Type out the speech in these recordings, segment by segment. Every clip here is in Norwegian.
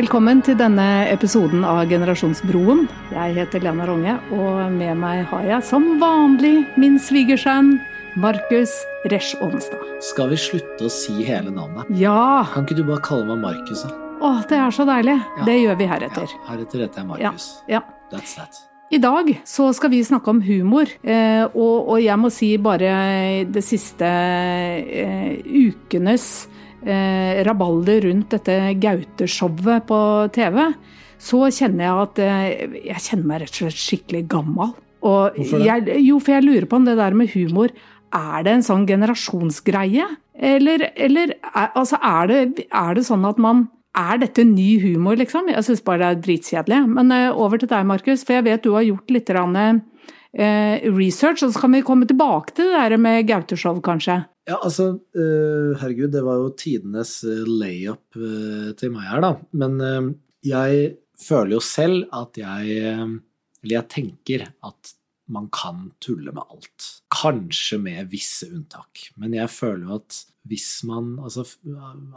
Velkommen til denne episoden av Generasjonsbroen. Jeg heter Lena Ronge, og med meg har jeg som vanlig min svigersønn Markus Resch Aanestad. Skal vi slutte å si hele navnet? Ja! Kan ikke du bare kalle meg Markus? Å, det er så deilig. Ja. Det gjør vi heretter. Ja, heretter heter jeg Markus. Ja. That's that. I dag så skal vi snakke om humor, eh, og, jeg må si bare det siste eh, ukenes eh, rabalder rundt dette Gaute-showet på TV, så kjenner jeg at jeg kjenner meg rett og slett skikkelig gammal. Og Hvorfor det? Jeg, jo, for jeg lurer på om det der med humor Er det en sånn generasjonsgreie? Eller, eller er, altså, er, det, er det sånn at man er dette ny humor, liksom? Jeg syns bare det er dritkjedelig. Men eh, over til deg, Markus, for jeg vet du har gjort litt eh, research, og så kan vi komme tilbake til det der med Gaute-show, kanskje. Ja, altså, øh, herregud, det var jo tidenes layup til meg her, da. Men jeg føler jo selv at jeg Eller jeg tenker at man kan tulle med alt. Kanskje med visse unntak. Men jeg føler jo at hvis man Altså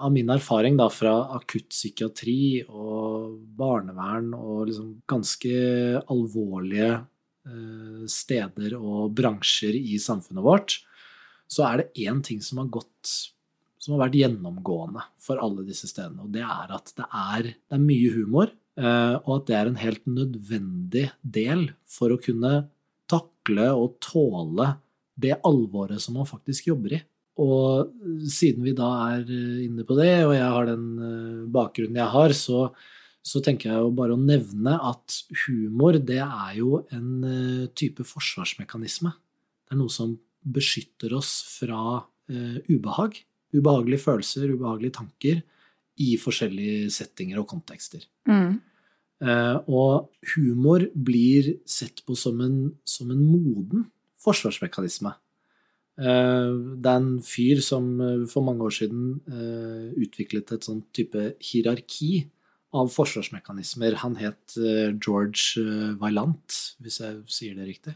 av min erfaring da fra akuttpsykiatri og barnevern og liksom ganske alvorlige eh, steder og bransjer i samfunnet vårt, så er det én ting som har gått som har vært gjennomgående for alle disse stedene, og det er at det er, det er mye humor, eh, og at det er en helt nødvendig del for å kunne takle og tåle det alvoret som man faktisk jobber i. Og siden vi da er eh, inne på det, og jeg har den eh, bakgrunnen jeg har, så, så tenker jeg jo bare å nevne at humor, det er jo en eh, type forsvarsmekanisme. Det er noe som beskytter oss fra eh, ubehag. Ubehagelige følelser, ubehagelige tanker i forskjellige settinger og kontekster. Mm. Eh, og humor blir sett på som en, som en moden forsvarsmekanisme. Eh, det er en fyr som eh, for mange år siden eh, utviklet et sånn type hierarki av forsvarsmekanismer. Han het George Vailant, hvis jeg sier det riktig.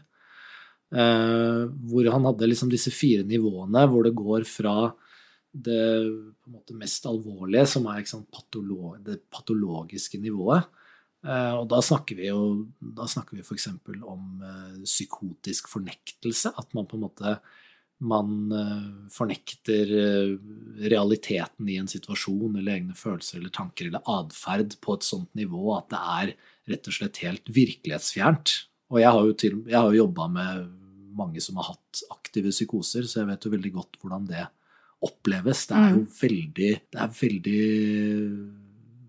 Hvor han hadde liksom disse fire nivåene, hvor det går fra det måte mest alvorlige, som er sant, patolo det patologiske nivået. Og da snakker vi jo da snakker vi f.eks. om psykotisk fornektelse. At man på en måte man eh, fornekter eh, realiteten i en situasjon eller egne følelser eller tanker eller atferd på et sånt nivå at det er rett og slett helt virkelighetsfjernt. Og jeg har jo, til, jeg har jo jobba med mange som har hatt aktive psykoser, så jeg vet jo veldig godt hvordan det oppleves. Det er jo veldig Det er veldig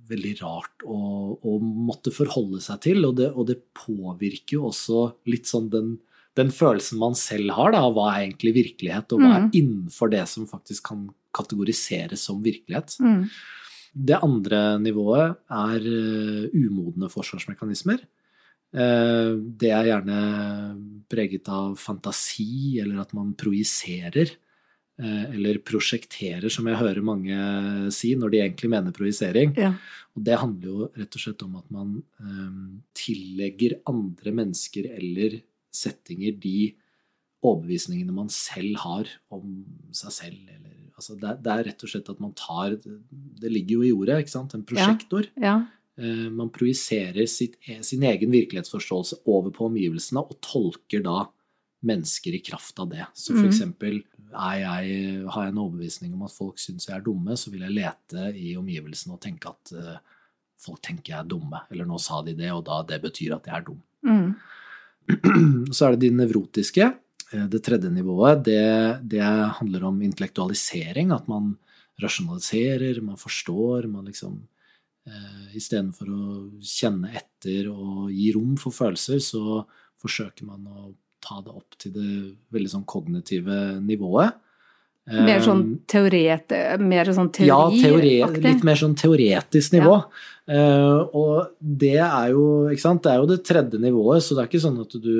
veldig rart å, å måtte forholde seg til, og det, og det påvirker jo også litt sånn den, den følelsen man selv har, da, av hva er egentlig virkelighet, og hva er Mm. innenfor det som faktisk kan kategoriseres som virkelighet. Mm. Det andre nivået er eh, umodne forsvarsmekanismer. Eh, det er gjerne preget av fantasi, eller at man projiserer. eh, Eller prosjekterer, som jeg hører mange si når de egentlig mener projisering. Ja. Og det handler jo rett og slett om at man tillegger andre mennesker eller settinger de overbevisningene man selv har om seg selv. Eller, altså det, det er rett og slett at man tar Det ligger jo i ordet, ikke sant? En prosjektor. ja. Eh, man projiserer e- sin egen virkelighetsforståelse over på omgivelsene og tolker da mennesker i kraft av det. Så for Mhm. eksempel er jeg, har jeg en overbevisning om at folk syns jeg er dumme, så vil jeg lete i omgivelsene og tenke at eh, folk tenker jeg er dumme. Eller nå sa de det, og da det betyr at jeg er dum. Mm. Så er det de nevrotiske. Eh, Det tredje nivået, det, det handler om intellektualisering. At man rasjonaliserer, man forstår, man liksom eh, Istedenfor å kjenne etter og gi rom for følelser, så forsøker man å ta det opp til det veldig sånn kognitive nivået. Mer sånn Eh, teoret... Mer sånn ja, teore, litt mer sånn teoretisk nivå. Eh, og det er jo ikke sant, det er jo det tredje nivået, så det er ikke sånn at du,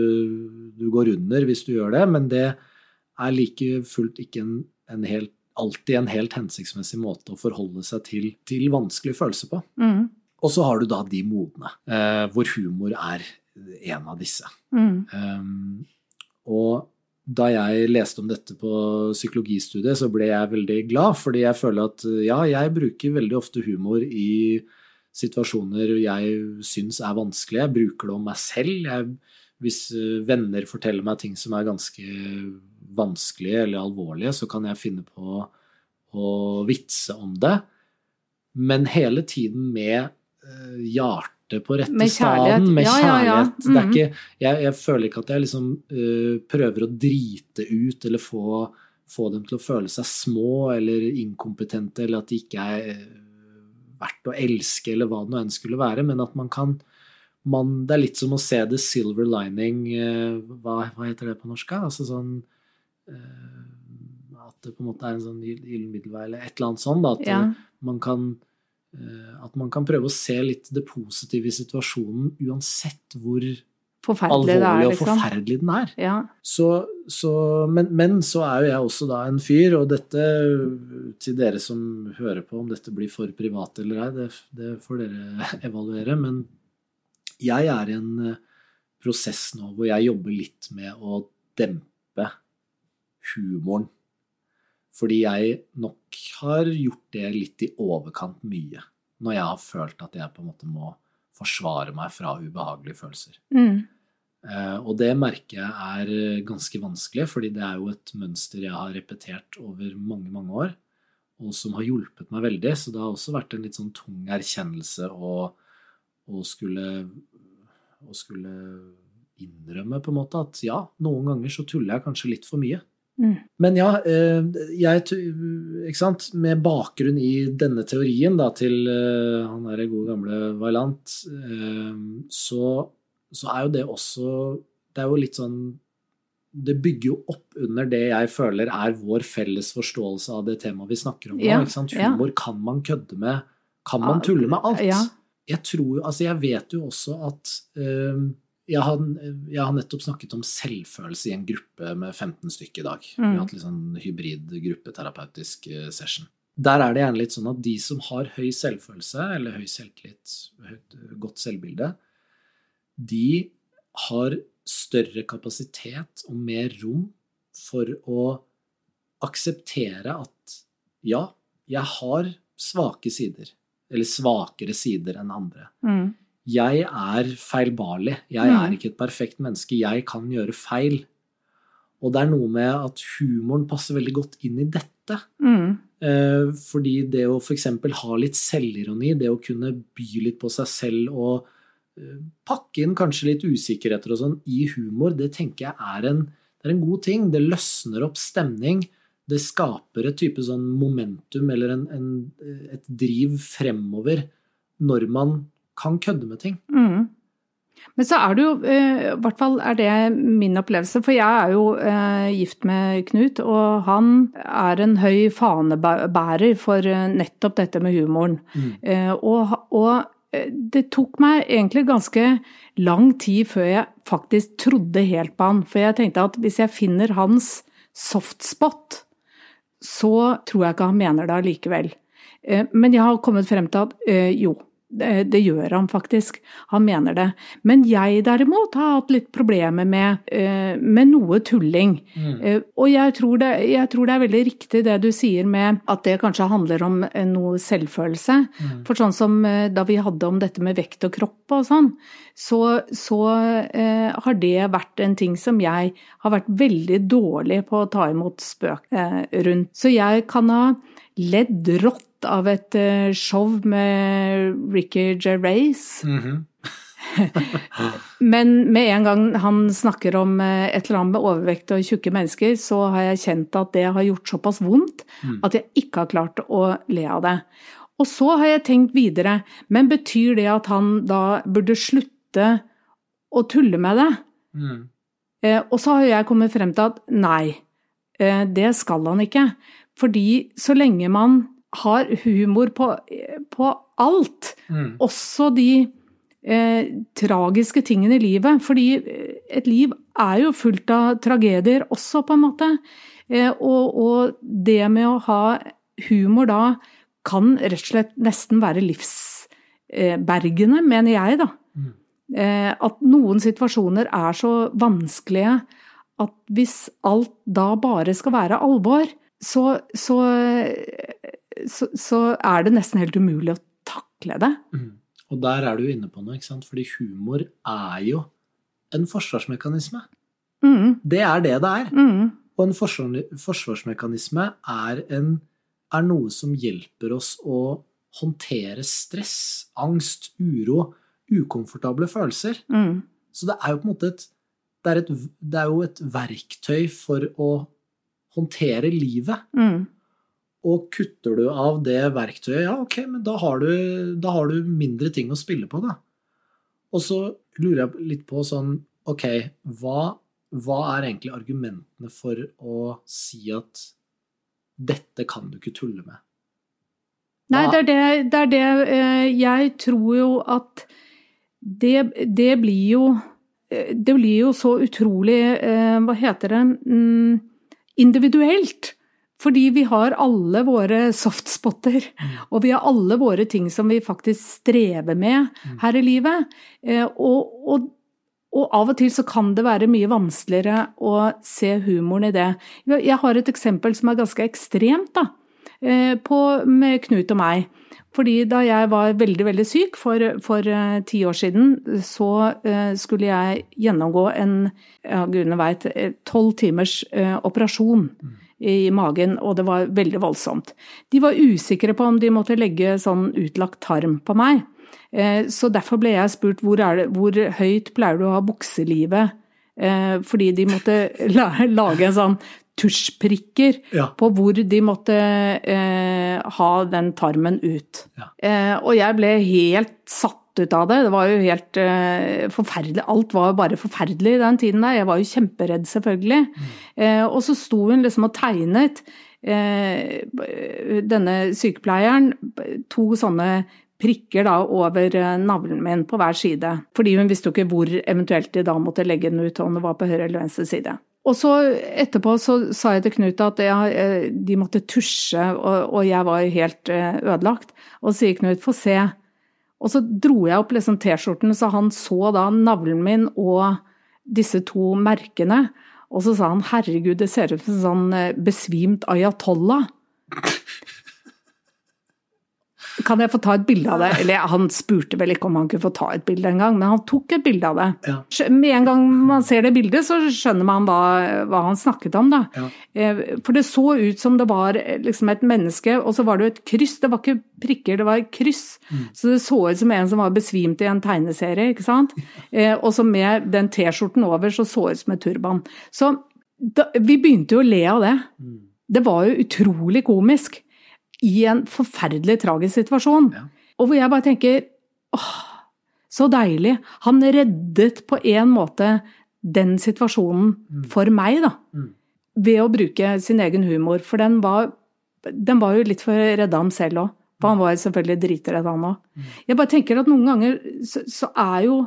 du går under hvis du gjør det, men det er like fullt ikke en, en helt, alltid en helt hensiktsmessig måte å forholde seg til, til vanskelige følelser på. Mm. Og så har du da de modne, uh, hvor humor er en av disse. Mm. Um, og da jeg leste om dette på psykologistudiet, så ble jeg veldig glad, fordi jeg føler at ja, jeg bruker veldig ofte humor i situasjoner jeg syns er vanskelige. Jeg bruker det om meg selv. Jeg, hvis venner forteller meg ting som er ganske vanskelige eller alvorlige, så kan jeg finne på å vitse om det. Men hele tiden med uh, hjertet på rette Med kjærlighet. staden, med Ja, ja, ja. kjærlighet. Det er Mhm. ikke, jeg, jeg føler ikke at jeg liksom uh, prøver å drite ut eller få, få dem til å føle seg små eller inkompetente, eller at de ikke er uh, verdt å elske, eller hva det nå enn skulle være, men at man kan man, Det er litt som å se the silver lining uh, hva, hva heter det på norsk? Altså sånn uh, At det på en måte er en sånn gyllen middelvei, eller et eller annet sånt. Da, at Ja. man kan at man kan prøve å se litt det positive i situasjonen, uansett hvor alvorlig er, og liksom. forferdelig den er. Ja. Så, så, men, men så er jo jeg også da en fyr, og dette til dere som hører på, om dette blir for privat eller ei, det, det får dere evaluere. Men jeg er i en eh, prosess nå hvor jeg jobber litt med å dempe humoren. Fordi jeg nok har gjort det litt i overkant mye. Når jeg har følt at jeg på en måte må forsvare meg fra ubehagelige følelser. Mm. Eh, og det merker jeg er eh, ganske vanskelig, fordi det er jo et mønster jeg har repetert over mange, mange år, og som har hjulpet meg veldig. Så det har også vært en litt sånn tung erkjennelse å, å skulle, å skulle innrømme på en måte at ja, noen ganger så tuller jeg kanskje litt for mye. Mm. Men ja, eh, jeg, ikke sant, med bakgrunn i denne teorien da, til eh, han der gode gamle Vailant, eh, så, så er jo det også Det er jo litt sånn Det bygger jo opp under det jeg føler er vår felles forståelse av det temaet vi snakker om. Ja, ikke sant? ja. Humor kan man kødde med. Kan man tulle med alt? ja. Jeg tror jo Altså, jeg vet jo også at eh, jeg har, jeg har nettopp snakket om selvfølelse i en gruppe med 15 stykker i dag. Vi Mm. har hatt litt sånn hybrid gruppeterapeutisk eh, session. Der er det gjerne litt sånn at de som har høy selvfølelse, eller høy selvtillit, godt selvbilde, de har større kapasitet og mer rom for å akseptere at ja, jeg har svake sider, eller svakere sider enn andre Mm. Jeg er feilbarlig. Jeg Mm. er ikke et perfekt menneske. Jeg kan gjøre feil. Og det er noe med at humoren passer veldig godt inn i dette. Mm. Eh, fordi det å f.eks. ha litt selvironi, det å kunne by litt på seg selv og eh, pakke inn kanskje litt usikkerheter og sånn i humor, det tenker jeg er en, det er en god ting. Det løsner opp stemning. Det skaper et type sånn momentum eller en, en, et driv fremover når man kan kødde med ting. Mm. Men så er det jo, eh, i hvert fall er det min opplevelse, for jeg er jo eh, gift med Knut, og han er en høy fanebærer for eh, nettopp dette med humoren. Mm. Og, og det tok meg egentlig ganske lang tid før jeg faktisk trodde helt på han, for jeg tenkte at hvis jeg finner hans softspot, så tror jeg ikke han mener det allikevel. Men jeg har kommet frem til at jo, det, det gjør han faktisk. Han mener det. Men jeg derimot har hatt litt problemer med, eh, med noe tulling. Mm. Eh, Og jeg tror, det, jeg tror det er veldig riktig det du sier med at det kanskje handler om eh, noe selvfølelse. Mm. For sånn som eh, da vi hadde om dette med vekt og kropp og sånn, så, så eh, har det vært en ting som jeg har vært veldig dårlig på å ta imot spøk eh, rundt. Så jeg kan ha ledd rått av et eh, show med Ricky Gervais. Mhm. Men med en gang han snakker om eh, et eller annet med overvekt og tjukke mennesker, så har jeg kjent at det har gjort såpass vondt Mm. at jeg ikke har klart å le av det. Og så har jeg tenkt videre, men betyr det at han da burde slutte å tulle med det? Mm. Eh, og så har jeg kommet frem til at nei, det skal han ikke. Fordi så lenge man har humor på, på alt, Mm. også de eh, tragiske tingene i livet. Fordi eh, et liv er jo fullt av tragedier også, på en måte. Eh, og, og det med å ha humor da kan rett og slett nesten være livsbergende, mener jeg, da. Mm. Eh, at noen situasjoner er så vanskelige at hvis alt da bare skal være alvor, så, så, så, så er det nesten helt umulig å takle det. Mm. Og der er du jo inne på noe, ikke sant? fordi humor er jo en forsvarsmekanisme. Mm, Det er det det er. mm, Og en forsvarsmekanisme er, en, er noe som hjelper oss å håndtere stress, angst, uro, ukomfortable følelser. mm, Så det er jo på en måte et det er, et, det er jo et verktøy for å håndtere livet. mm, Og kutter du av det verktøyet, ja, ok, men da har du, da har du mindre ting å spille på, da. Og så lurer jeg litt på sånn, ok, hva, hva er egentlig argumentene for å si at dette kan du ikke tulle med? Nei, det er det, det, er det eh, Jeg tror jo at det, det blir jo eh, Det blir jo så utrolig eh, Hva heter det mm, Individuelt. Fordi vi har alle våre softspotter, og vi har alle våre ting som vi faktisk strever med her i livet. Eh, Og, og, og av og til så kan det være mye vanskeligere å se humoren i det. Jeg har et eksempel som er ganske ekstremt, da eh, på, med Knut og meg. Fordi da jeg var veldig, veldig syk for, for uh, ti år siden, så uh, skulle jeg gjennomgå en, ja, gudene veit, tolv timers uh, operasjon i magen, og det var veldig voldsomt. De var usikre på om de måtte legge sånn utlagt tarm på meg. Eh, så derfor ble jeg spurt hvor, er det, hvor høyt pleier du å ha bukselivet, eh, fordi de måtte lage en sånn tusjprikker Ja. på hvor de måtte eh, ha den tarmen ut. Ja. Og jeg ble helt satt ut av det. Det var jo helt eh, forferdelig. Alt var jo bare forferdelig i den tiden der. Jeg var jo kjemperedd, selvfølgelig. Eh, og så sto hun liksom og tegnet, eh, denne sykepleieren, to sånne prikker da over eh, navlen min på hver side. Fordi hun visste jo ikke hvor eventuelt de da måtte legge den ut, om det var på høyre eller venstre side. Og så etterpå så sa jeg til Knut at ja, eh, de måtte tusje, og, og jeg var helt eh, ødelagt. Og så sier Knut 'få se'. Og så dro jeg opp liksom T-skjorten, så han så da navlen min og disse to merkene. Og så sa han 'herregud, det ser ut som en sånn eh, besvimt ayatollah'. Kan jeg få ta et bilde av det? Eller han spurte vel ikke om han kunne få ta et bilde engang, men han tok et bilde av det. Ja. Med en gang man ser det bildet, så skjønner man hva, hva han snakket om, da. Ja. Eh, For det så ut som det var eh, liksom et menneske, og så var det jo et kryss. Det var ikke prikker, det var et kryss. Så det så ut som en som var besvimt i en tegneserie, ikke sant. Ja. Og så med den T-skjorten over, så så ut som et turban. Så da, vi begynte jo å le av det. Det var jo utrolig komisk i en forferdelig tragisk situasjon. Ja. Og hvor jeg bare tenker åh, så deilig. Han reddet på en måte den situasjonen for meg, da. Mm. Ved å bruke sin egen humor. For den var, den var jo litt for å redde ham selv òg. For han var jo selvfølgelig dritredd, han òg. Jeg bare tenker at noen ganger så, så er jo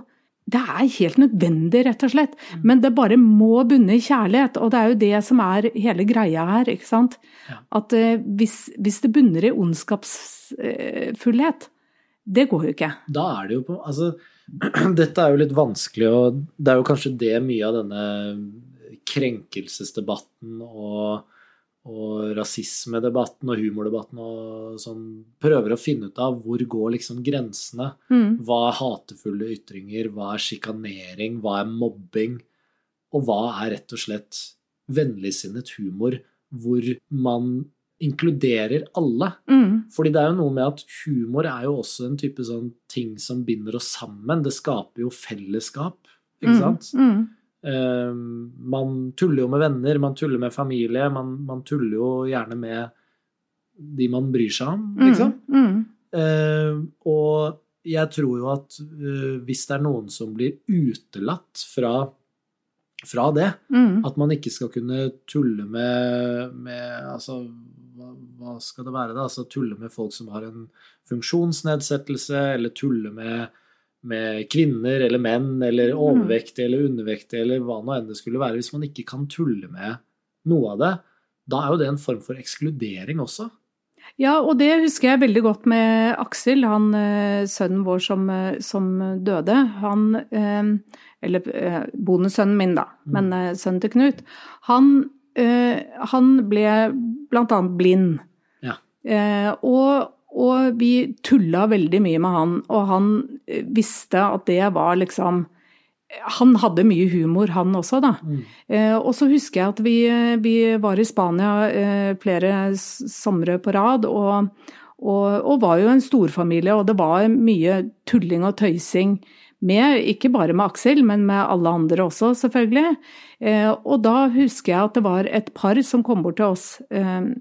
det er helt nødvendig, rett og slett. Men det bare må bunne i kjærlighet, og det er jo det som er hele greia her. ikke sant? At eh, hvis, hvis det bunner i ondskapsfullhet, det går jo ikke. Da er det jo på Altså, dette er jo litt vanskelig, og det er jo kanskje det mye av denne krenkelsesdebatten og, og rasismedebatten og humordebatten og sånn prøver å finne ut av hvor går liksom grensene. Mm. Hva er hatefulle ytringer, hva er sjikanering, hva er mobbing, og hva er rett og slett vennligsinnet humor hvor man inkluderer alle. Mm. Fordi det er jo noe med at humor er jo også en type sånn ting som binder oss sammen. Det skaper jo fellesskap, ikke sant? Mm. Eh, man tuller jo med venner, man tuller med familie, man, man tuller jo gjerne med de man bryr seg om, Mm. liksom. Mm. Eh, og jeg tror jo at uh, hvis det er noen som blir utelatt fra, fra det, Mm. at man ikke skal kunne tulle med, med altså, hva, hva skal det være da? Altså tulle med folk som har en funksjonsnedsettelse, eller tulle med, med kvinner eller menn, eller overvektige eller undervektige, eller hva nå enn det skulle være. Hvis man ikke kan tulle med noe av det, da er jo det en form for ekskludering også. Ja, og det husker jeg veldig godt med Aksel, han eh, sønnen vår som, eh, som døde. Han eh, Eller eh, min, da, men eh, sønnen til Knut. Han, han ble annet blind. Ja. Og, og vi tulla veldig mye med han, og han eh, visste at det var liksom han hadde mye humor, han også, da. Eh, og så husker jeg at vi, vi var i Spania eh, flere somre på rad, og, og, og var jo en storfamilie, og det var mye tulling og tøysing med, ikke bare med Aksel, men med alle andre også, selvfølgelig. Eh, og da husker jeg at det var et par som kom bort til oss eh,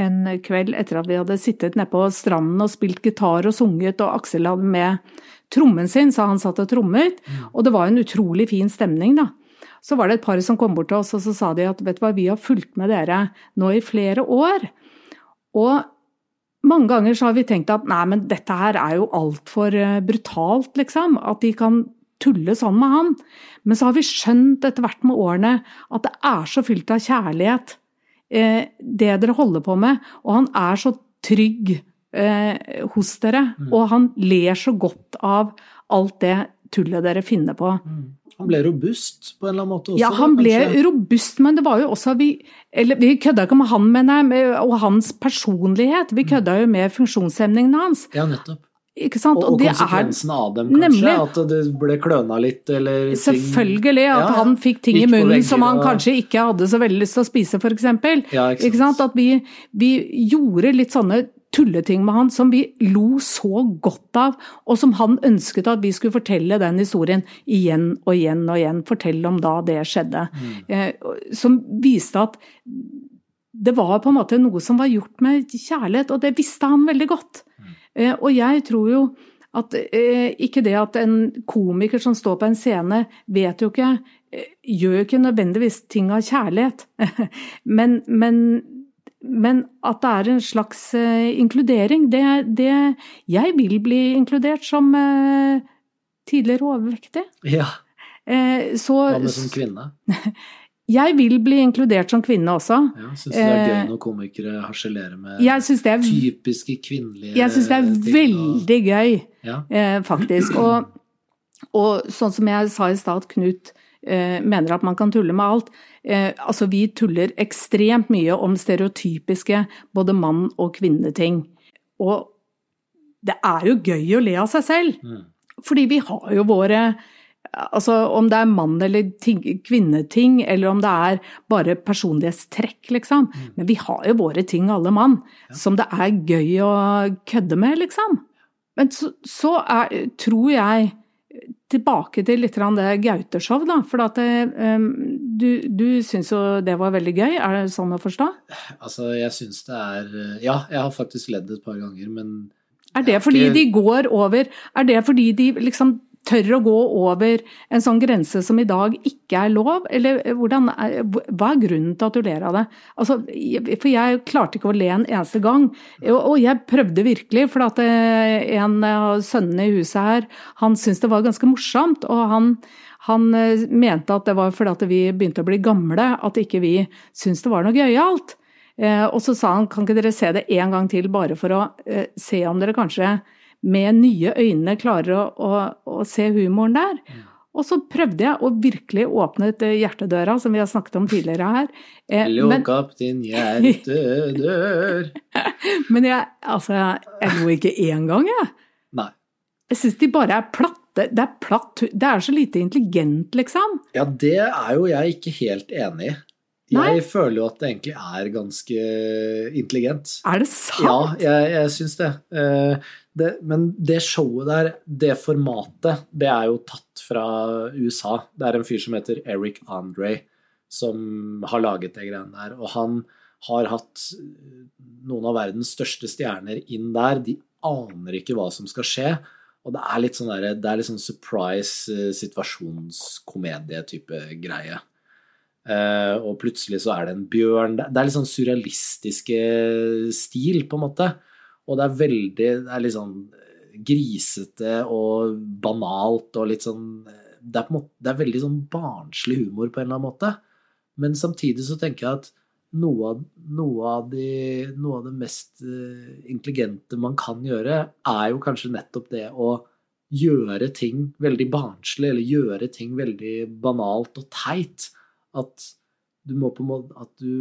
en kveld etter at vi hadde sittet nede på stranden og spilt gitar og sunget, og Aksel hadde med trommen sin, så han satt og trommet. Og det var en utrolig fin stemning, da. Så var det et par som kom bort til oss, og så sa de at vet du hva, vi har fulgt med dere nå i flere år. Og mange ganger så har vi tenkt at nei, men dette her er jo altfor eh, brutalt, liksom. At de kan tulle sånn med han. Men så har vi skjønt etter hvert med årene at det er så fylt av kjærlighet, det dere holder på med. Og han er så trygg eh, hos dere, og han ler så godt av alt det tullet dere finner på. Han ble robust på en eller annen måte også. Ja, han ble kanskje? robust, men det var jo også Vi, eller, vi kødda ikke med han, mener jeg, og hans personlighet. Vi kødda jo med funksjonshemningene hans. Ja, nettopp. Ikke sant? Og, og det er av dem, kanskje. Nemlig. At det ble kløna litt, eller ting- Selvfølgelig at Ja, ja. han fikk ting i munnen vegger som han og- kanskje ikke hadde så veldig lyst til å spise, f.eks. Ja, ikke. Ikke sant? At vi, vi gjorde litt sånne tulleting med han som vi lo så godt av, og som han ønsket at vi skulle fortelle den historien igjen og igjen og igjen. Fortelle om da det skjedde. Eh, som viste at det var på en måte noe som var gjort med kjærlighet, og det visste han veldig godt. Eh, og jeg tror jo at eh, ikke det at en komiker som står på en scene, vet jo ikke eh, Gjør ikke nødvendigvis ting av kjærlighet, men, men, men at det er en slags eh, inkludering, det, det Jeg vil bli inkludert som eh, tidligere overvektig. Ja, Eh, så hva med som kvinne? jeg vil bli inkludert som kvinne også. Ja, Syns du det er gøy Eh, når komikere harselerer med Jeg er typiske kvinnelige Jeg syns det er veldig og- gøy, Ja. eh, faktisk. Og, og sånn som jeg sa i stad, Knut eh, mener at man kan tulle med alt. Eh, altså, vi tuller ekstremt mye om stereotypiske både mann- og kvinneting. Og det er jo gøy å le av seg selv. Mm. Fordi vi har jo våre Altså om det er mann- eller ting, kvinneting, eller om det er bare personlighetstrekk, liksom. Men vi har jo våre ting, alle mann, som det er gøy å kødde med, liksom. Men så, så er, tror jeg Tilbake til litt det Gaute-show, da. For at det, um, du, du syns jo det var veldig gøy, er det sånn å forstå? Altså, jeg syns det er Ja, jeg har faktisk ledd et par ganger, men Er det fordi de går over Er det fordi de liksom tør å gå over en sånn grense som i dag ikke er lov, eller hvordan er, hva er grunnen til at du ler av det? Altså, for jeg klarte ikke å le en eneste gang, og, jeg prøvde virkelig, for at eh, en av sønnene i huset her, han syntes det var ganske morsomt, og han, han eh, mente at det var fordi at vi begynte å bli gamle, at ikke vi syntes det var noe gøyalt. Eh, og så sa han kan ikke dere se det en gang til, bare for å eh, se om dere kanskje med nye øyne klarer å, å, å se humoren der. Og så prøvde jeg å virkelig åpne eh, hjertedøra, som vi har snakket om tidligere her. Eh, men, Lukk opp din hjertedør men jeg, altså, jeg lo ikke én gang, jeg. Nei. Jeg syns de bare er platte. Det er platt, det er så lite intelligent, liksom. Ja, det er jo jeg ikke helt enig i. Nei. Jeg føler jo at det egentlig er ganske intelligent. Er det Ja, sant? jeg, jeg syns det. Eh, det. Men det showet der, det formatet, det er jo tatt fra USA. Det er en fyr som heter Eric Andre, som har laget det greiene der. Og han har hatt noen av verdens største stjerner inn der. De aner ikke hva som skal skje. Og det er litt sånn, der, det er litt sånn surprise eh, situasjonskomedie-type greie. Eh, og plutselig så er det en bjørn. Det er litt sånn surrealistiske stil, på en måte. Og det er veldig Det er litt sånn grisete og banalt og litt sånn Det er, måte, det er veldig sånn barnslig humor på en eller annen måte. Men samtidig så tenker jeg at noe av, noe, av de, noe av det mest eh, intelligente man kan gjøre, er jo kanskje nettopp det å gjøre ting veldig barnslig, eller gjøre ting veldig banalt og teit. At du må på en måte At du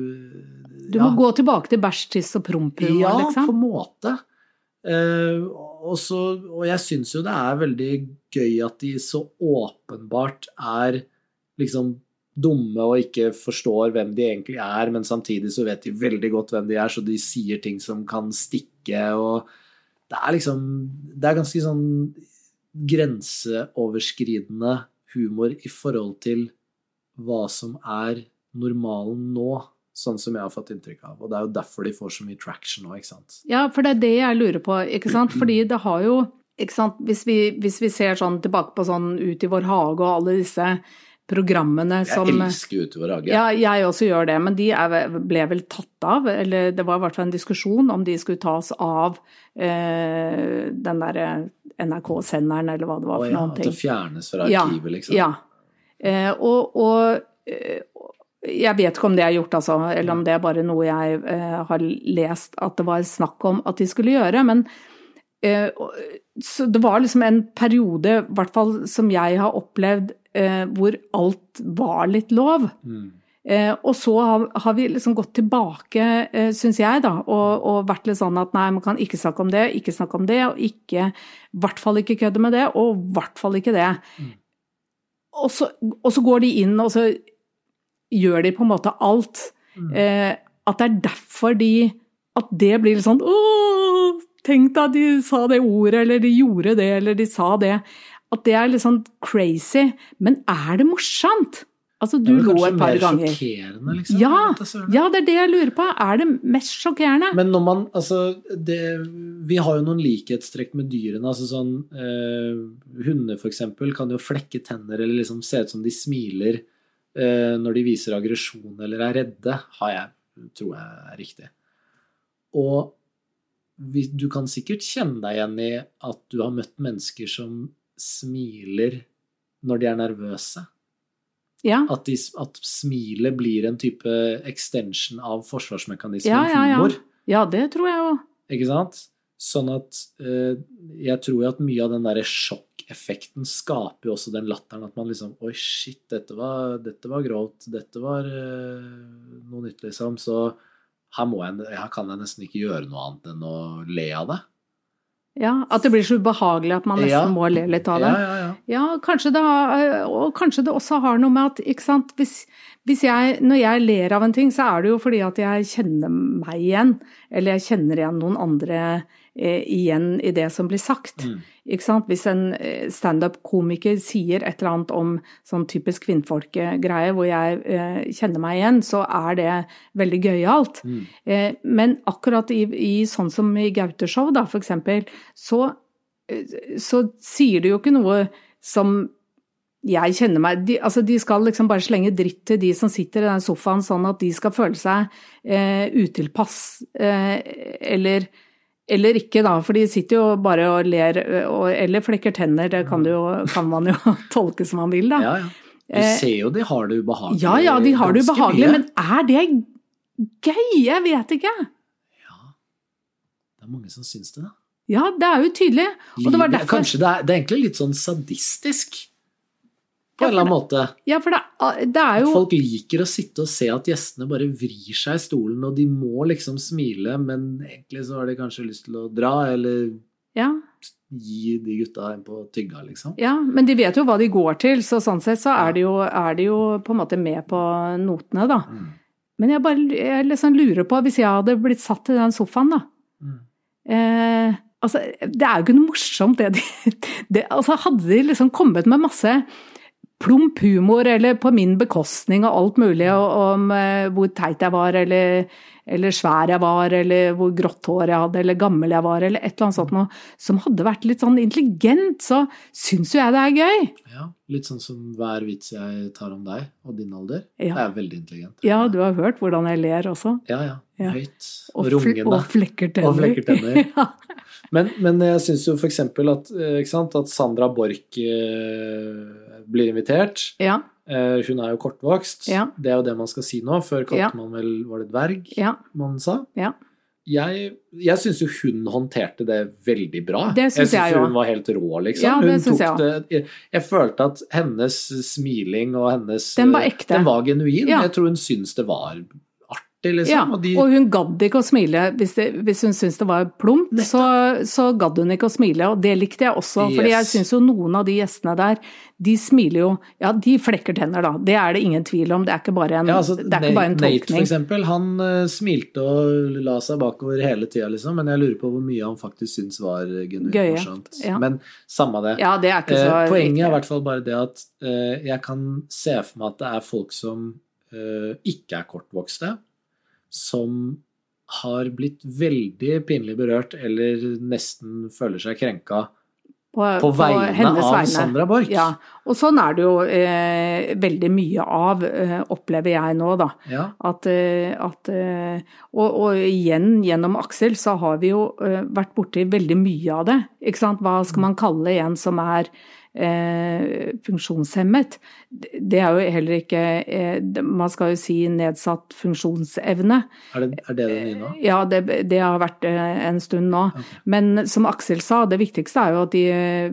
Du må gå tilbake til bæsj, tiss og promp? ja, liksom? på en måte. Uh, og, så, og jeg syns jo det er veldig gøy at de så åpenbart er liksom dumme og ikke forstår hvem de egentlig er, men samtidig så vet de veldig godt hvem de er, så de sier ting som kan stikke, og det er liksom Det er ganske sånn grenseoverskridende humor i forhold til hva som er normalen nå, sånn som jeg har fått inntrykk av. Og det er jo derfor de får så mye traction nå, ikke sant. Ja, for det er det jeg lurer på, ikke sant. Fordi det har jo ikke sant? Hvis, vi, hvis vi ser sånn tilbake på sånn Ut i vår hage og alle disse programmene som Jeg elsker Ut i vår hage. Ja, jeg også gjør det, men de er, ble vel tatt av, eller det var i hvert fall en diskusjon om de skulle tas av eh, den derre NRK-senderen, eller hva det var for oh, ja, noen at det fjernes fra Ja, arkivet, liksom. Ja. Eh, og, og eh, jeg vet ikke om det er gjort, altså, eller om det er bare noe jeg eh, har lest at det var snakk om at de skulle gjøre. Men eh, så det var liksom en periode, i hvert fall som jeg har opplevd, eh, hvor alt var litt lov. Mm. Eh, og så har, vi liksom gått tilbake, eh, syns jeg, da, og, og vært litt sånn at nei, man kan ikke snakke om det, ikke snakke om det, og ikke, i hvert fall ikke kødde med det, og i hvert fall ikke det. Og, så, og så går de inn, og så gjør de på en måte alt. Eh, at det er derfor de At det blir litt sånn Å, tenk deg de sa det ordet, eller de gjorde det, eller de sa det. At det er litt sånn crazy. Men er det morsomt? Altså, du Det er par ganger. kanskje er kanskje mer sjokkerende, liksom. Ja, søren. ja, det er det jeg lurer på. Er det mest sjokkerende? Men når man Altså, det Vi har jo noen likhetstrekk med dyrene. Altså sånn eh, Hunder, for eksempel, kan jo flekke tenner eller liksom se ut som de smiler eh, når de viser aggresjon eller er redde, har jeg, tror jeg er riktig. Og du kan sikkert kjenne deg igjen i at du har møtt mennesker som smiler når de er nervøse. Ja, At, de, at smilet blir en type extension av forsvarsmekanismen ja, ja. Ja, humor. ja det tror jeg òg. Ikke sant? Sånn at eh, jeg tror jo at mye av den derre sjokkeffekten skaper jo også den latteren at man liksom Oi, shit, dette var, dette var grovt. Dette var eh, noe nytt, liksom. Så her, må jeg, her kan jeg nesten ikke gjøre noe annet enn å le av det. Ja, At det blir så ubehagelig at man nesten Ja. må le litt av det. Ja, ja, ja. Ja, kanskje det og kanskje det også har noe med at ikke sant? Hvis, hvis jeg, Når jeg ler av en ting, så er det jo fordi at jeg kjenner meg igjen. Eller jeg kjenner igjen noen andre igjen i det som blir sagt. Mm. Ikke sant? Hvis en eh, standup-komiker sier et eller annet om sånn typisk kvinnfolkegreie hvor jeg eh, kjenner meg igjen, så er det veldig gøyalt. Mm. Eh, men akkurat i, i sånn som i Gaute-show, da, for eksempel, så, eh, så sier du jo ikke noe som jeg kjenner meg de, altså de skal liksom bare slenge dritt til de som sitter i den sofaen, sånn at de skal føle seg eh, utilpass, eh, eller, eller ikke, da. For de sitter jo bare og ler, og, eller flekker tenner. Det kan, jo, kan man jo tolke som man vil, da. ja, ja. Du Eh, ser jo de har det ubehagelig. Ja ja, de har det ubehagelig, mye. men er det gøy? Jeg vet ikke. Ja. Det er mange som syns det, da. Ja, det er jo tydelig. Og det var derfor Kanskje det er, det er egentlig litt sånn sadistisk, på en eller annen måte. Ja, for det, det er At jo folk liker å sitte og se at gjestene bare vrir seg i stolen, og de må liksom smile, men egentlig så har de kanskje lyst til å dra, eller ja, gi de gutta en på tygga, liksom. ja, men de vet jo hva de går til, så sånn sett så er de jo, er de jo på en måte med på notene, da. Mm. Men jeg bare jeg liksom lurer på, hvis jeg hadde blitt satt i den sofaen, da Mm. eh, Altså, det er jo ikke noe morsomt, det de det, Altså, hadde de liksom kommet med masse plump humor, eller på min bekostning og alt mulig, om eh, hvor teit jeg var, eller, eller svær jeg var, eller hvor grått hår jeg hadde, eller gammel jeg var, eller et eller annet sånt noe, som hadde vært litt sånn intelligent, så syns jo jeg det er gøy. Ja, litt sånn som hver vits jeg tar om deg og din alder. Ja. Det er veldig intelligent. Ja, du har hørt hvordan jeg ler også. Ja, ja. Ja. Høyt Og, og rungende. og flekker tenner. Og flekker tenner. ja. Men, men jeg syns jo eksempel at, eh, sant, at Sandra Borch eh, blir invitert, ja. Eh, hun er jo kortvokst. Ja. Det er jo det man skal si nå. Før kalte Ja. man vel Var det dverg Ja. man sa? Ja. Jeg, jeg syns jo hun håndterte det veldig bra. Det syns jeg jo hun var helt rå, liksom. Ja, det tok jeg det, jeg, jeg følte at hennes smiling og hennes Den var ekte. Den var genuin. Ja. Jeg tror hun syns det var liksom. Ja, og de, og hun gadd ikke å smile. Hvis, det, hvis hun syntes det var plumpt, så, så gadd hun ikke å smile. Og det likte jeg også, fordi jeg Yes. syns jo noen av de gjestene der, de smiler jo Ja, de flekker tenner, da. Det er det ingen tvil om. Det er ikke bare en, ja, altså, det er ikke bare en Nate, for eksempel, han uh, smilte og la seg bakover hele tida, liksom. Men jeg lurer på hvor mye han faktisk syntes var genuint morsomt. ja. Men samme det. Ja, det er ikke så uh, poenget er i hvert fall bare det at uh, jeg kan se for meg at det er folk som ikke er kortvokste, som har blitt veldig pinlig berørt eller nesten føler seg krenka på, på vegne av vegne. Sandra Borch. Ja, og sånn er det jo eh, veldig mye av, eh, opplever jeg nå, da. Ja. At, eh, at eh, og, og igjen, gjennom Aksel, så har vi jo eh, vært borti veldig mye av det. Ikke sant? Hva skal man kalle en som er funksjonshemmet? Det er jo heller ikke eh, Man skal jo si nedsatt funksjonsevne. Er, det, er det det nye nå? Ja, det, det har vært eh, en stund nå. Okay. Men som Aksel sa, det viktigste er jo at de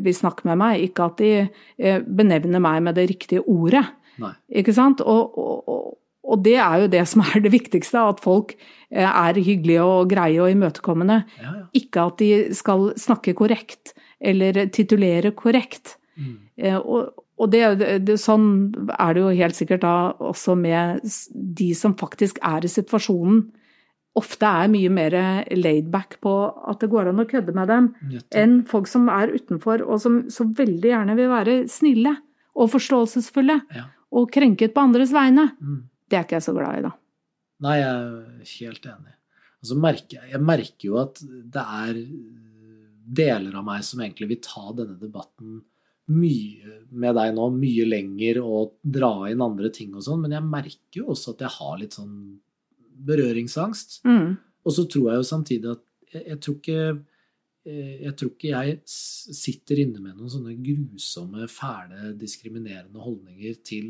vil snakke med meg, ikke at de eh, benevner meg med det riktige ordet. Nei. Ikke sant? Og, og, og, det er jo det som er det viktigste, at folk eh, er hyggelige og greie og imøtekommende. Ja, ja. Ikke at de skal snakke korrekt eller titulere korrekt. Mm. Eh, Og, og det, det, sånn er det jo helt sikkert da også med de som faktisk er i situasjonen. Ofte er mye mer laidback på at det går an å kødde med dem, enn folk som er utenfor og som så veldig gjerne vil være snille og forståelsesfulle Ja. og krenket på andres vegne. Mm. Det er ikke jeg så glad i, da. Nei, jeg er helt enig. Altså, merker jeg, jeg merker jo at det er deler av meg som egentlig vil ta denne debatten mye med deg nå, mye lenger og dra inn andre ting og sånn, men jeg merker jo også at jeg har litt sånn berøringsangst. Mm. Og så tror jeg jo samtidig at jeg, jeg tror ikke eh, jeg tror ikke jeg sitter inne med noen sånne grusomme, fæle, diskriminerende holdninger til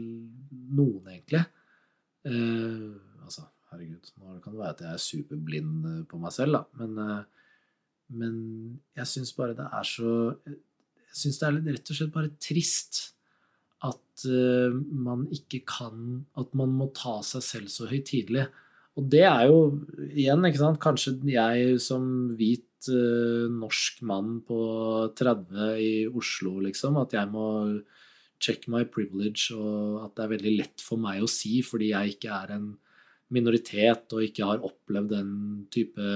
noen, egentlig. Eh, altså, herregud, nå kan det være at jeg er superblind eh, på meg selv, da, men, eh, men jeg syns bare det er så Jeg syns det er litt, rett og slett bare trist at uh, man ikke kan At man må ta seg selv så høytidelig. Og det er jo igjen, ikke sant, kanskje jeg som hvit uh, norsk mann på 30 i Oslo, liksom, at jeg må check my privilege, og at det er veldig lett for meg å si fordi jeg ikke er en minoritet og ikke har opplevd den type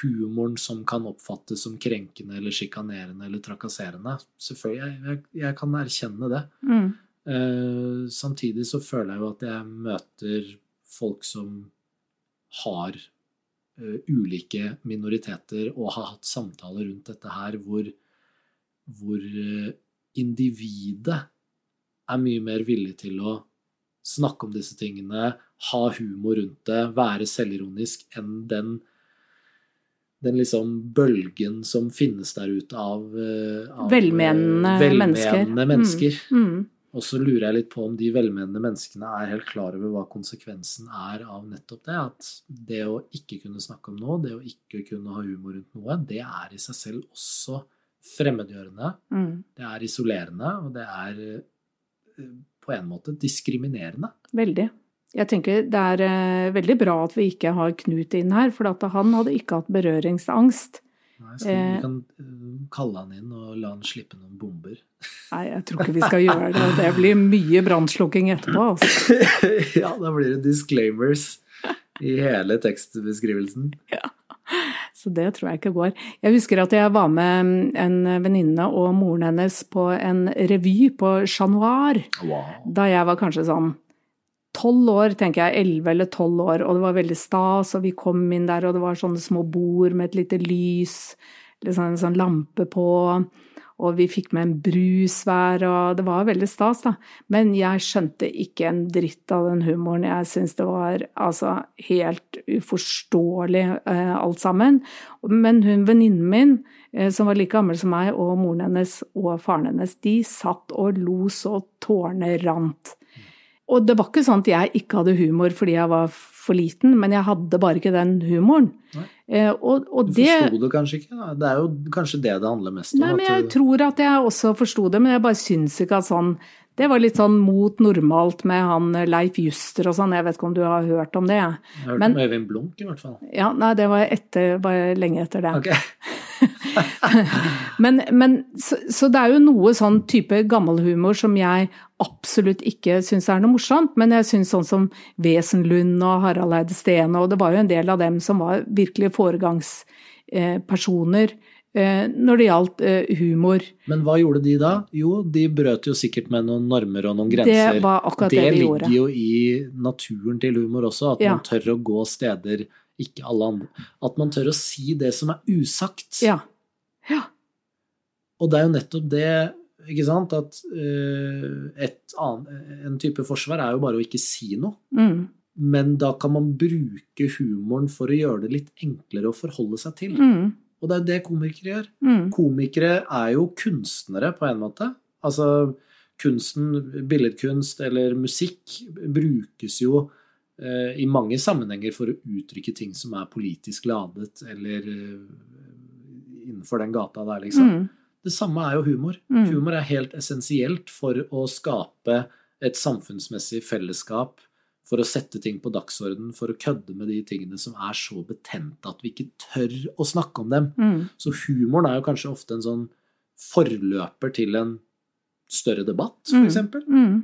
humoren som kan oppfattes som krenkende eller sjikanerende eller trakasserende. Selvfølgelig, jeg, jeg, jeg kan erkjenne det. Mm. Eh, samtidig så føler jeg jo at jeg møter folk som har eh, ulike minoriteter og har hatt samtaler rundt dette her hvor, hvor eh, individet er mye mer villig til å snakke om disse tingene, ha humor rundt det, være selvironisk, enn den den liksom bølgen som finnes der ute av, eh, av eh, Velmenende mennesker. velmenende mennesker. Mm. Og så lurer jeg litt på om de velmenende menneskene er helt klar over hva konsekvensen er av nettopp det. At det å ikke kunne snakke om noe, det å ikke kunne ha humor rundt noe, det er i seg selv også fremmedgjørende. Mm. Det er isolerende, og det er eh, på en måte diskriminerende. Veldig. Jeg tenker det er eh, veldig bra at vi ikke har Knut inn her, for at han hadde ikke hatt berøringsangst. Nei, skal, Eh. vi kan eh, kalle han inn og la han slippe noen bomber. Nei, jeg tror ikke vi skal gjøre det. Det blir mye brannslukking etterpå. Altså. ja, da blir det disclaimers i hele tekstbeskrivelsen. Ja. Så det tror jeg ikke går. Jeg husker at jeg var med en venninne og moren hennes på en revy på Chat Noir Wow. da jeg var kanskje sånn tolv år, tenker jeg, elleve eller tolv år, og det var veldig stas, og vi kom inn der, og det var sånne små bord med et lite lys, liksom en sånn lampe på, og vi fikk med en brus hver, og det var veldig stas, da. Men jeg skjønte ikke en dritt av den humoren. Jeg syns det var altså helt uforståelig eh, alt sammen. Men hun venninnen min, eh, som var like gammel som meg, og moren hennes og faren hennes, de satt og lo så tårene rant. Og det var ikke sånn at jeg ikke hadde humor fordi jeg var for liten, men jeg hadde bare ikke den humoren. Eh, og, og du forsto det kanskje ikke? Da? Det er jo kanskje det det handler mest om? Nei, men jeg du... tror at jeg også forsto det, men jeg bare syns ikke at sånn det var litt sånn mot normalt med han Leif Juster og sånn, jeg vet ikke om du har hørt om det? Jeg har hørt men, om Øyvind Blunk i hvert fall. Ja, nei, det var, etter, var lenge etter det. Okay. men, men så, så, det er jo noe sånn type gammelhumor som jeg absolutt ikke syns er noe morsomt, men jeg syns sånn som Wesenlund og Harald Eide Steen, og det var jo en del av dem som var virkelig foregangspersoner eh, når det gjaldt eh, humor. Men hva gjorde de da? Jo, de brøt jo sikkert med noen normer og noen grenser. Det var akkurat det, det de gjorde. Det ligger jo i naturen til humor også, at ja. man tør å gå steder ikke alle andre At man tør å si det som er usagt. Ja. ja. Og det er jo nettopp det ikke sant? At uh, annet, en type forsvar er jo bare å ikke si noe. Mm. Men da kan man bruke humoren for å gjøre det litt enklere å forholde seg til. Mm. Og det er jo det komikere gjør. Mm. Komikere er jo kunstnere på en måte. Altså kunsten, billedkunst eller musikk brukes jo i mange sammenhenger for å uttrykke ting som er politisk ladet, eller uh, innenfor den gata der, liksom. Mm. Det samme er jo humor. Mm. Humor er helt essensielt for å skape et samfunnsmessig fellesskap, for å sette ting på dagsorden, for å kødde med de tingene som er så betente at vi ikke tør å snakke om dem. Mm. Så humoren er jo kanskje ofte en sånn forløper til en større debatt, f.eks. Mm.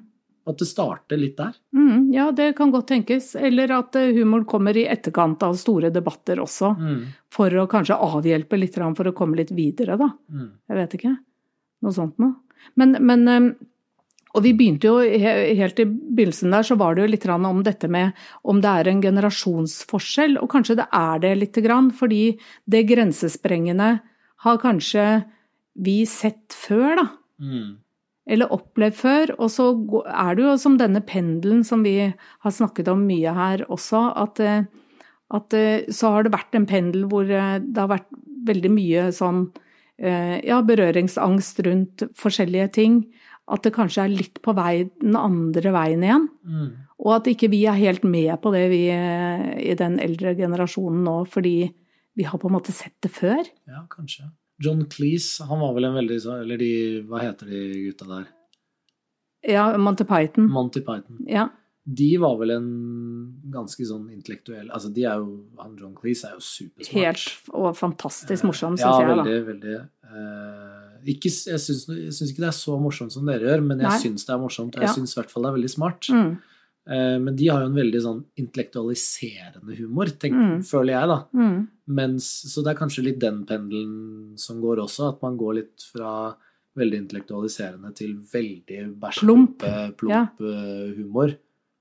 At det starter litt der. Mm, ja, det kan godt tenkes. Eller at humor humoren kommer i etterkant av store debatter også. Mm. For å kanskje avhjelpe litt, for å komme litt videre, da. Mm. Jeg vet ikke. Noe sånt noe. Men, men eh, Og vi begynte jo helt i begynnelsen der, så var det jo litt om dette med om det er en generasjonsforskjell. Og kanskje det er det lite grann, fordi det grensesprengende har kanskje vi sett før, da. Mm eller opplevd før. Og så er det jo som denne pendelen som vi har snakket om mye her også, at, eh, at eh, så har det vært en pendel hvor eh, det har vært veldig mye sånn ja, berøringsangst rundt forskjellige ting. At det kanskje er litt på vei den andre veien igjen. Mm. Og at ikke vi er helt med på det, vi i den eldre generasjonen nå, fordi vi har på en måte sett det før. Ja, kanskje. John Cleese, han var vel en veldig Eller de Hva heter de gutta der? Ja, Monty Python. Monty Python. Ja. De var vel en ganske sånn intellektuell Altså, de er jo Han John Cleese er jo supersmart. Helt og fantastisk morsom, syns ja, jeg, da. Ja, veldig, veldig. Uh, ikke, jeg syns ikke det er så morsomt som dere gjør, men jeg syns det er morsomt. Og jeg Ja. syns i hvert fall det er veldig smart. Mm. Eh, men de har jo en veldig sånn intellektualiserende humor, tenk, Mm. føler jeg, da. Mm. Mens, så det er kanskje litt den pendelen som går også, at man går litt fra veldig intellektualiserende til veldig Plump. bæsjete, plump ja. humor.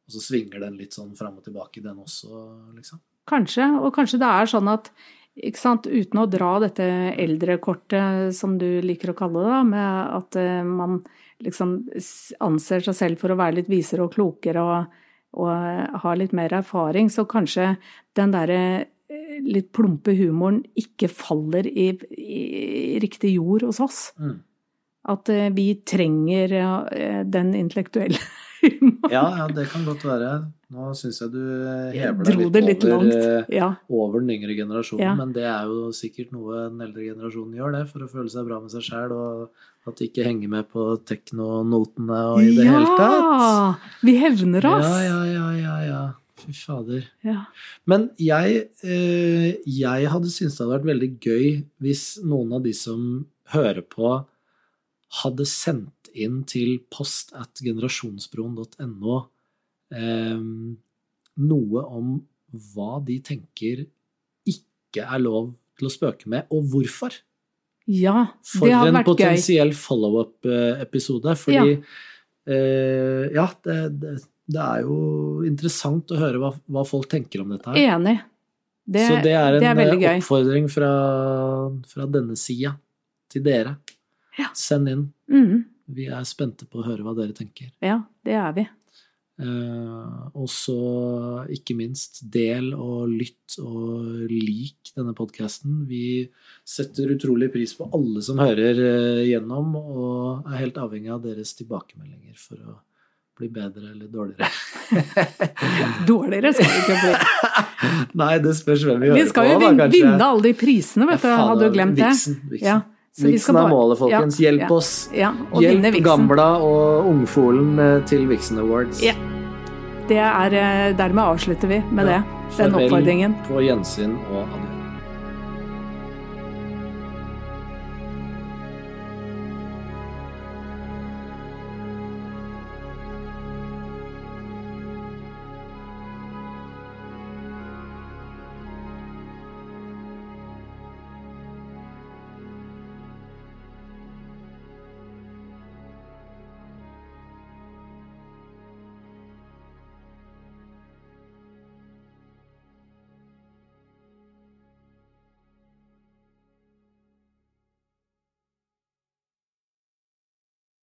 Og så svinger den litt sånn fram og tilbake, den også, liksom. Kanskje, og kanskje det er sånn at ikke sant, uten å dra dette eldrekortet, som du liker å kalle det, da, med at eh, man liksom anser seg selv for å være litt visere og klokere og, og eh, har litt mer erfaring, så kanskje den derre eh, litt plumpe humoren ikke faller i, i riktig jord hos oss. Mm. At eh, vi trenger den intellektuelle humoren. Ja, ja, det kan godt være. Nå syns jeg du hever deg litt, litt over, Ja. over den yngre generasjonen, Ja. men det er jo sikkert noe den eldre generasjonen gjør, det, for å føle seg bra med seg sjæl, og at de ikke henger med på teknonotene og i det ja! hele tatt. Vi hevner oss. Ja, ja, ja, ja, ja. Fy fader. Ja. Men jeg, eh, jeg hadde syntes det hadde vært veldig gøy hvis noen av de som hører på, hadde sendt inn til post at generasjonsbroen.no eh, noe om hva de tenker ikke er lov til å spøke med, og hvorfor. Ja, For det hadde vært gøy. For en potensiell follow-up-episode. Fordi eh, ja, det, det, det er jo interessant å høre hva, hva folk tenker om dette her. Enig. Det, Så det er en det er eh, oppfordring fra, fra denne sida til dere. Ja. Send inn. Mm. Vi er spente på å høre hva dere tenker. Ja, det er vi. Eh, og så, ikke minst, del og lytt og lik denne podkasten. Vi setter utrolig pris på alle som hører eh, gjennom, og er helt avhengig av deres tilbakemeldinger for å bli bedre eller dårligere. Dårligere skal vi ikke bli. Nei, det spørs hvem vi hører Vi skal jo på. da, vinne alle de prisene, vet du. Ja, Hadde du glemt det? Viksen, viksen. Ja, så vi er målet, folkens. Ja, Hjelp oss. Ja, og vinne Hjelp. Gamla og Ungfolen eh, til Vixen Awards. Ja. Det er, eh, dermed avslutter vi med Ja. det. Den Farvel oppfordringen. På gjensyn og adjø.